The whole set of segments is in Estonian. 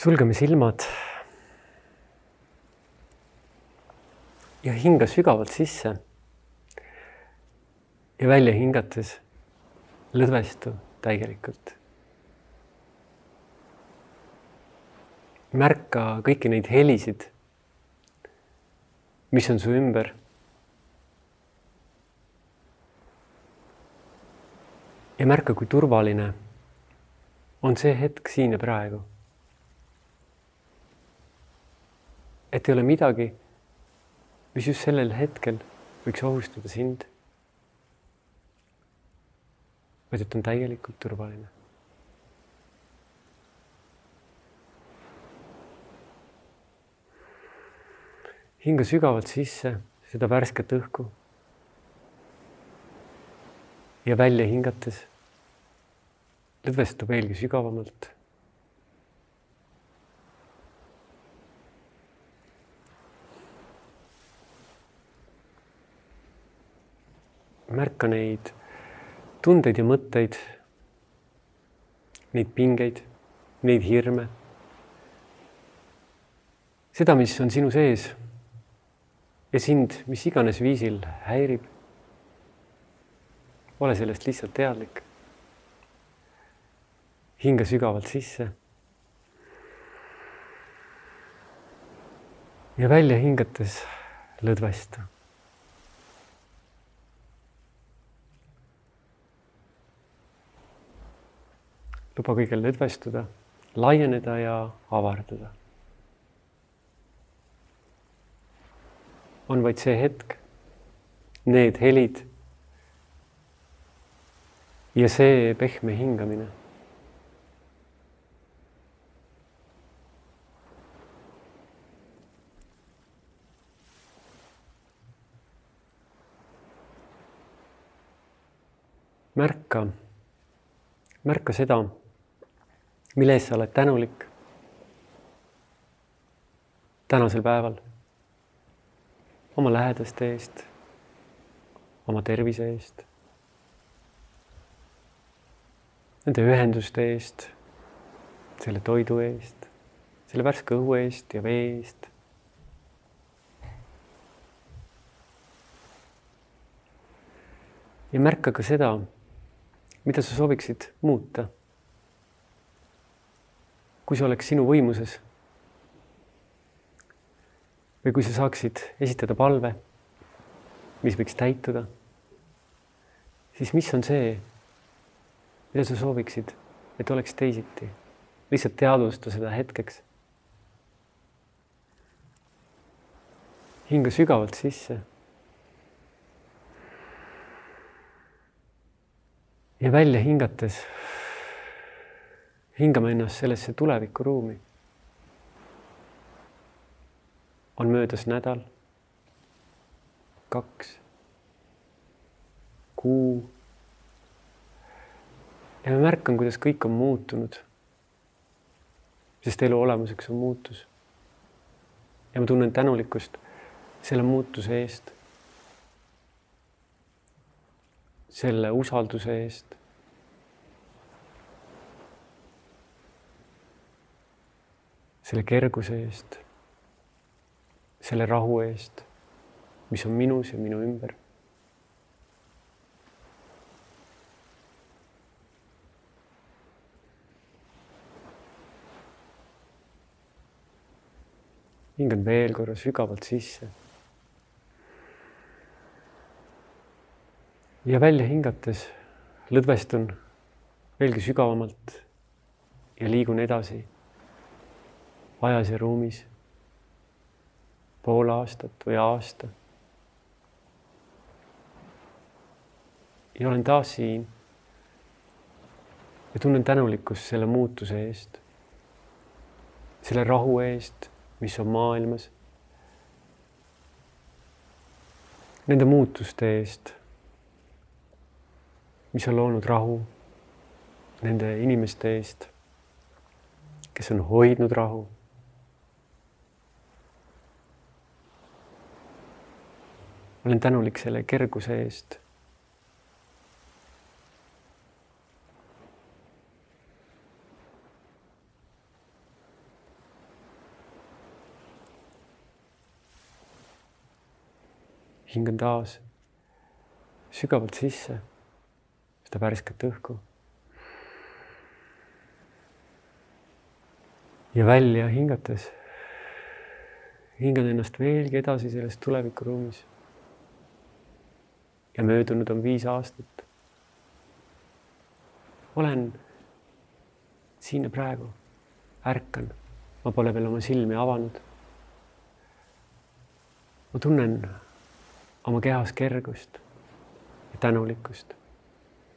sulgeme silmad. ja hinga sügavalt sisse. ja välja hingates lõdvestu täielikult. märka kõiki neid helisid, mis on su ümber. ja märka, kui turvaline on see hetk siin ja praegu. Et ei ole midagi, mis just sellel hetkel võiks ohustada sind. vaid et on täielikult turvaline. hinga sügavalt sisse seda värsket õhku. ja välja hingates lõdvestu veelgi sügavamalt. Märka neid tundeid ja mõtteid, neid pingeid, neid hirme. seda, mis on sinu sees ja sind mis iganes viisil häirib. ole sellest lihtsalt teadlik hinga sügavalt sisse. ja välja hingates lõdvestu. Luba kõigil lõdvestuda, laieneda ja avarduda. on vaid see hetk, need helid ja see pehme hingamine märka, märka seda, mille eest sa oled tänulik tänasel päeval. oma lähedaste eest, oma tervise eest, nende ühenduste eest, selle toidu eest, selle värske õhu eest ja vee eest. ja märka ka seda mida sa sooviksid muuta? Kui see oleks sinu võimuses. või kui sa saaksid esitada palve, mis võiks täituda, siis mis on see, mida sa sooviksid, et oleks teisiti? lihtsalt teadvusta seda hetkeks. hinga sügavalt sisse ja välja hingates hingame ennast sellesse tulevikuruumi. on möödas nädal, kaks, kuu. ja ma märkan, kuidas kõik on muutunud. sest elu olemuseks on muutus. ja ma tunnen tänulikkust selle muutuse eest selle usalduse eest. Selle kerguse eest, selle rahu eest, mis on minus ja minu ümber. hingan veel korra sügavalt sisse ja välja hingates lõdvestun veelgi sügavamalt ja liigun edasi ajas ja ruumis. Pool aastat või aasta. ja olen taas siin. Ja tunnen tänulikkust selle muutuse eest, selle rahu eest, mis on maailmas, nende muutuste eest mis on loonud rahu. Nende inimeste eest, kes on hoidnud rahu. olen tänulik selle kerguse eest. hingan taas sügavalt sisse seda värsket õhku. ja välja hingates hingan ennast veelgi edasi selles tulevikuruumis ja möödunud on viis aastat. olen siin ja praegu, ärkan, ma pole veel oma silmi avanud. ma tunnen oma kehas kergust ja tänulikkust.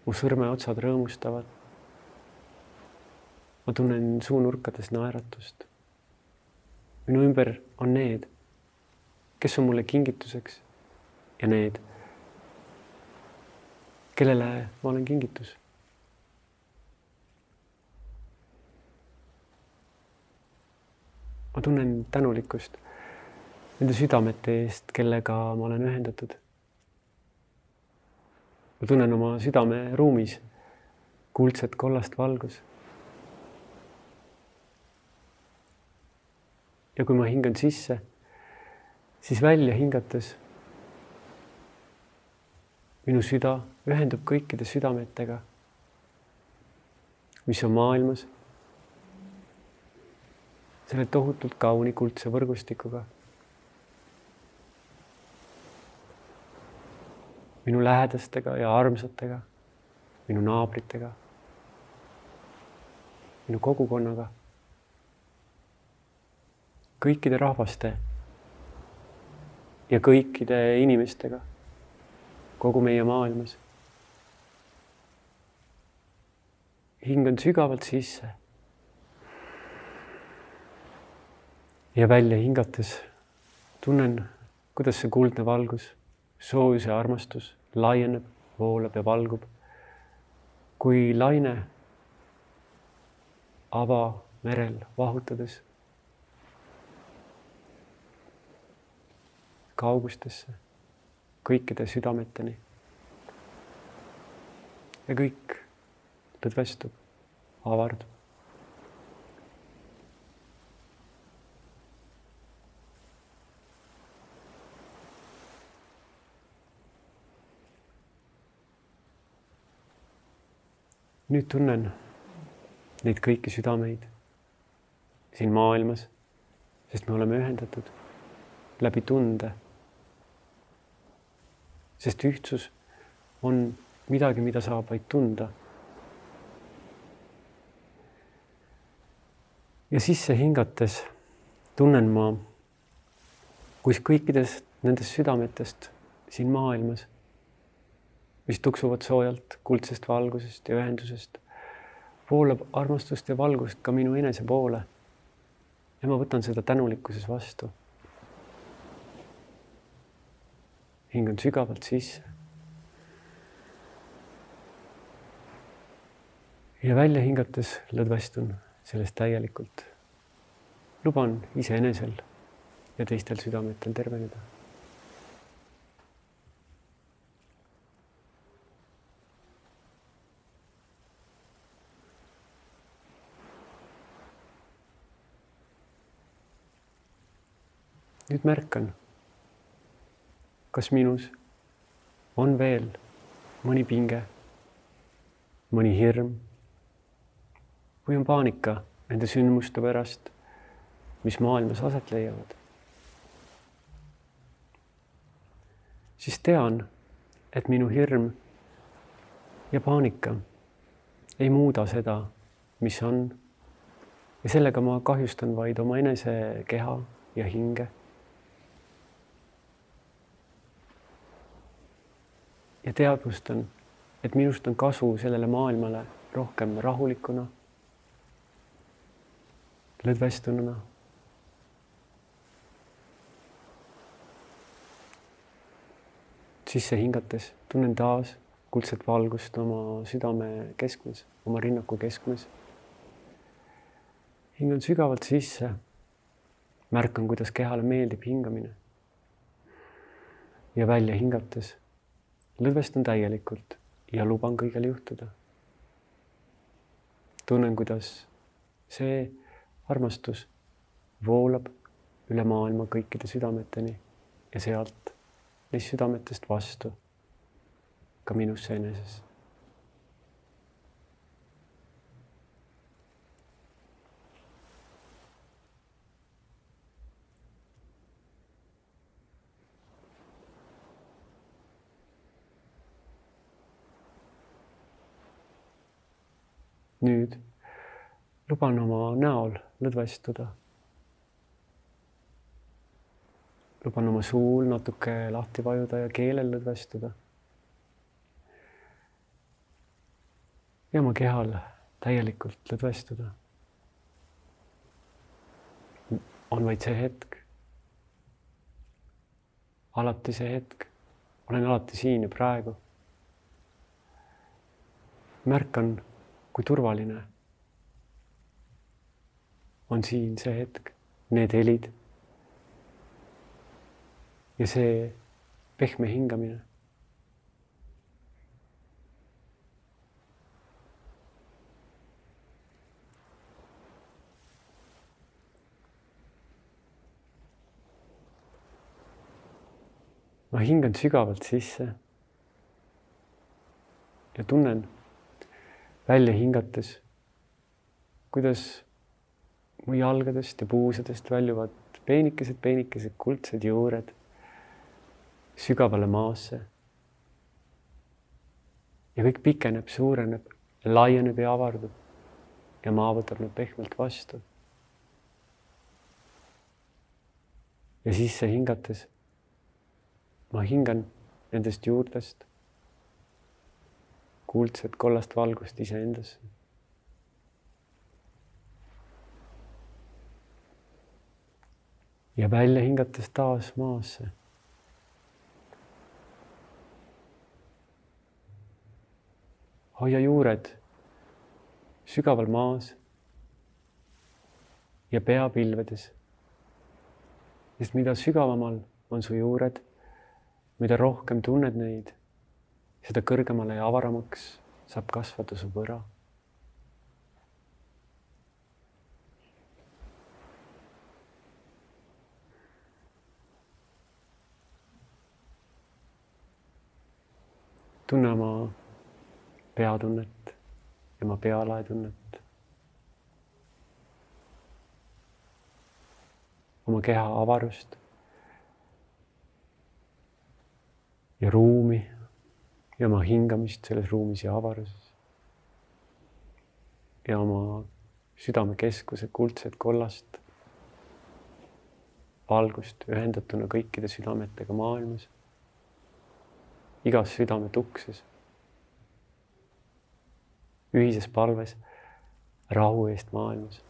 mu sõrmeotsad rõõmustavad. ma tunnen suunurkades naeratust minu ümber on need, kes on mulle kingituseks ja need, kellele ma olen kingitus. ma tunnen tänulikkust nende südamete eest, kellega ma olen ühendatud. ma tunnen oma südameruumis kuldset kollast valgust ja kui ma hingan sisse, siis välja hingates minu süda ühendub kõikide südametega, mis on maailmas, selle tohutult kauni kuldse võrgustikuga. minu lähedastega ja armsatega, minu naabritega, minu kogukonnaga kõikide rahvaste ja kõikide inimestega kogu meie maailmas. Hingan sügavalt sisse. ja välja hingates tunnen, kuidas see kuldne valgus, soojus ja armastus laieneb, voolab ja valgub. kui laine avamerel vahutades kaugustesse, kõikide südameteni. ja kõik lõdvestub, avardub. nüüd tunnen neid kõiki südameid siin maailmas, sest me oleme ühendatud läbi tunde sest ühtsus on midagi, mida saab vaid tunda. Ja sisse hingates tunnen ma, kus kõikidest nendest südametest siin maailmas, mis tuksuvad soojalt kuldsest valgusest ja ühendusest, voolab armastust ja valgust ka minu enese poole. ja ma võtan seda tänulikkuses vastu hingan sügavalt sisse. ja välja hingates lõdvestun sellest täielikult. Luban iseenesel ja teistel südametel terveneda. nüüd märkan kas minus on veel mõni pinge, mõni hirm või on paanika nende sündmuste pärast, mis maailmas aset leiavad. siis tean, et minu hirm ja paanika ei muuda seda, mis on. ja sellega ma kahjustan vaid oma enese keha ja hinge ja teadvustan, et minust on kasu sellele maailmale rohkem rahulikuna, lõdvestununa. Sisse hingates tunnen taas kuldset valgust oma südame keskmes, oma rinnaku keskmes. hingan sügavalt sisse. märkan, kuidas kehale meeldib hingamine. ja välja hingates lõdvestan täielikult ja luban kõigele juhtuda. tunnen, kuidas see armastus voolab üle maailma kõikide südameteni ja sealt neist südametest vastu ka minusse eneses. nüüd luban oma näol lõdvestuda. Luban oma suul natuke lahti vajuda ja keelel lõdvestuda. ja oma kehal täielikult lõdvestuda. on vaid see hetk. alati see hetk. olen alati siin ja praegu. märkan, kui turvaline on siin see hetk, need helid. Ja see pehme hingamine. ma hingan sügavalt sisse. ja tunnen välja hingates, kuidas mu jalgadest ja puusadest väljuvad peenikesed, peenikesed kuldsed juured sügavale maasse. ja kõik pikeneb, suureneb, laieneb ja avardub. ja maa võtab need pehmelt vastu. ja sisse hingates ma hingan nendest juurtest kuldset kollast valgust iseendasse ja välja hingates taas maasse. Hoia juured sügaval maas ja pea pilvedes. sest mida sügavamal on su juured, mida rohkem tunned neid, seda kõrgemale ja avaramaks saab kasvada su võra tunne oma peatunnet oma pealaetunnet. oma keha avarust. ja ruumi ja oma hingamist selles ruumis ja avaruses. ja oma südamekeskuse kuldset kollast valgust ühendatuna kõikide südametega maailmas igas südame tukses, ühises palves rahu eest maailmas.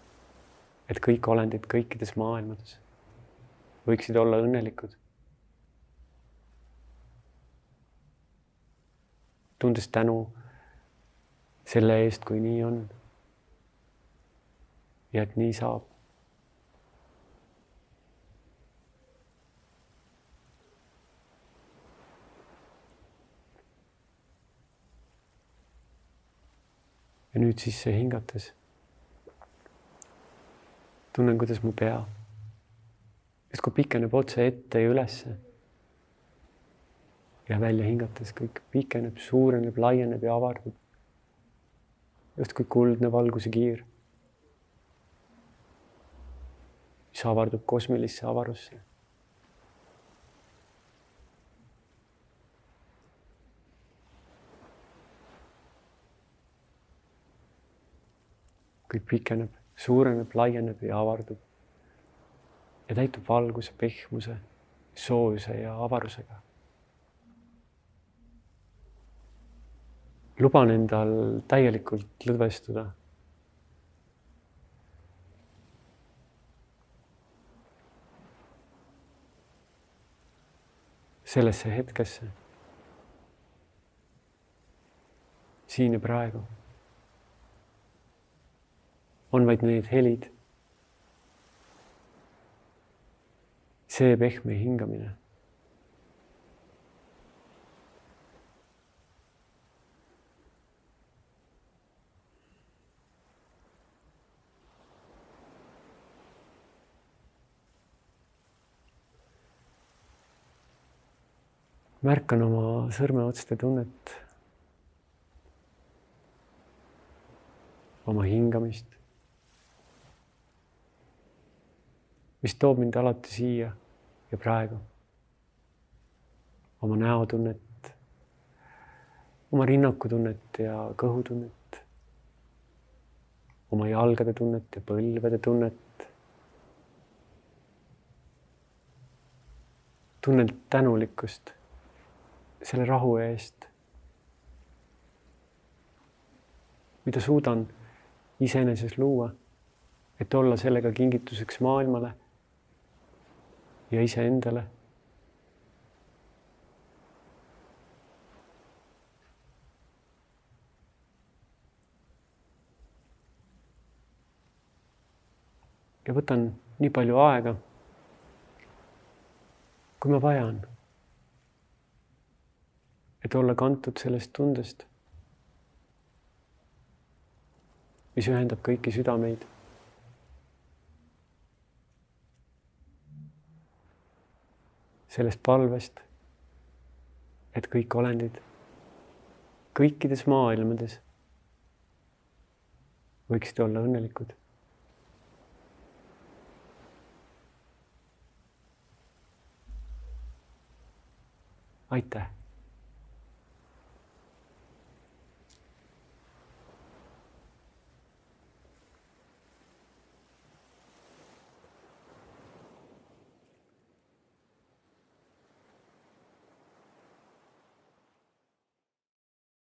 et kõik olendid kõikides maailmades võiksid olla õnnelikud. tundes tänu selle eest, kui nii on. ja et nii saab. Ja nüüd sisse hingates tunnen, kuidas mu pea justkui pikeneb otse ette ja ülesse. ja välja hingates kõik pikeneb, suureneb, laieneb ja avardub. justkui kuldne valguse kiir, mis avardub kosmilisse avarusse kõik pikeneb, suureneb, laieneb ja avardub. ja täitub valguse, pehmuse, soojuse ja avarusega. luban endal täielikult lõdvestuda. sellesse hetkesse. siin ja praegu on vaid need helid. see pehme hingamine. märkan oma sõrmeotste tunnet. oma hingamist. Mis toob mind alati siia ja praegu. oma näotunnet, oma rinnakutunnet ja kõhutunnet, oma jalgade tunnet ja põlvede tunnet. tunnen tänulikkust selle rahu eest, mida suudan iseenesest luua, et olla sellega kingituseks maailmale ja iseendale. ja võtan nii palju aega, kui ma vajan et olla kantud sellest tundest, mis ühendab kõiki südameid. Sellest palvest, et kõik olendid kõikides maailmades võiksid olla õnnelikud. aitäh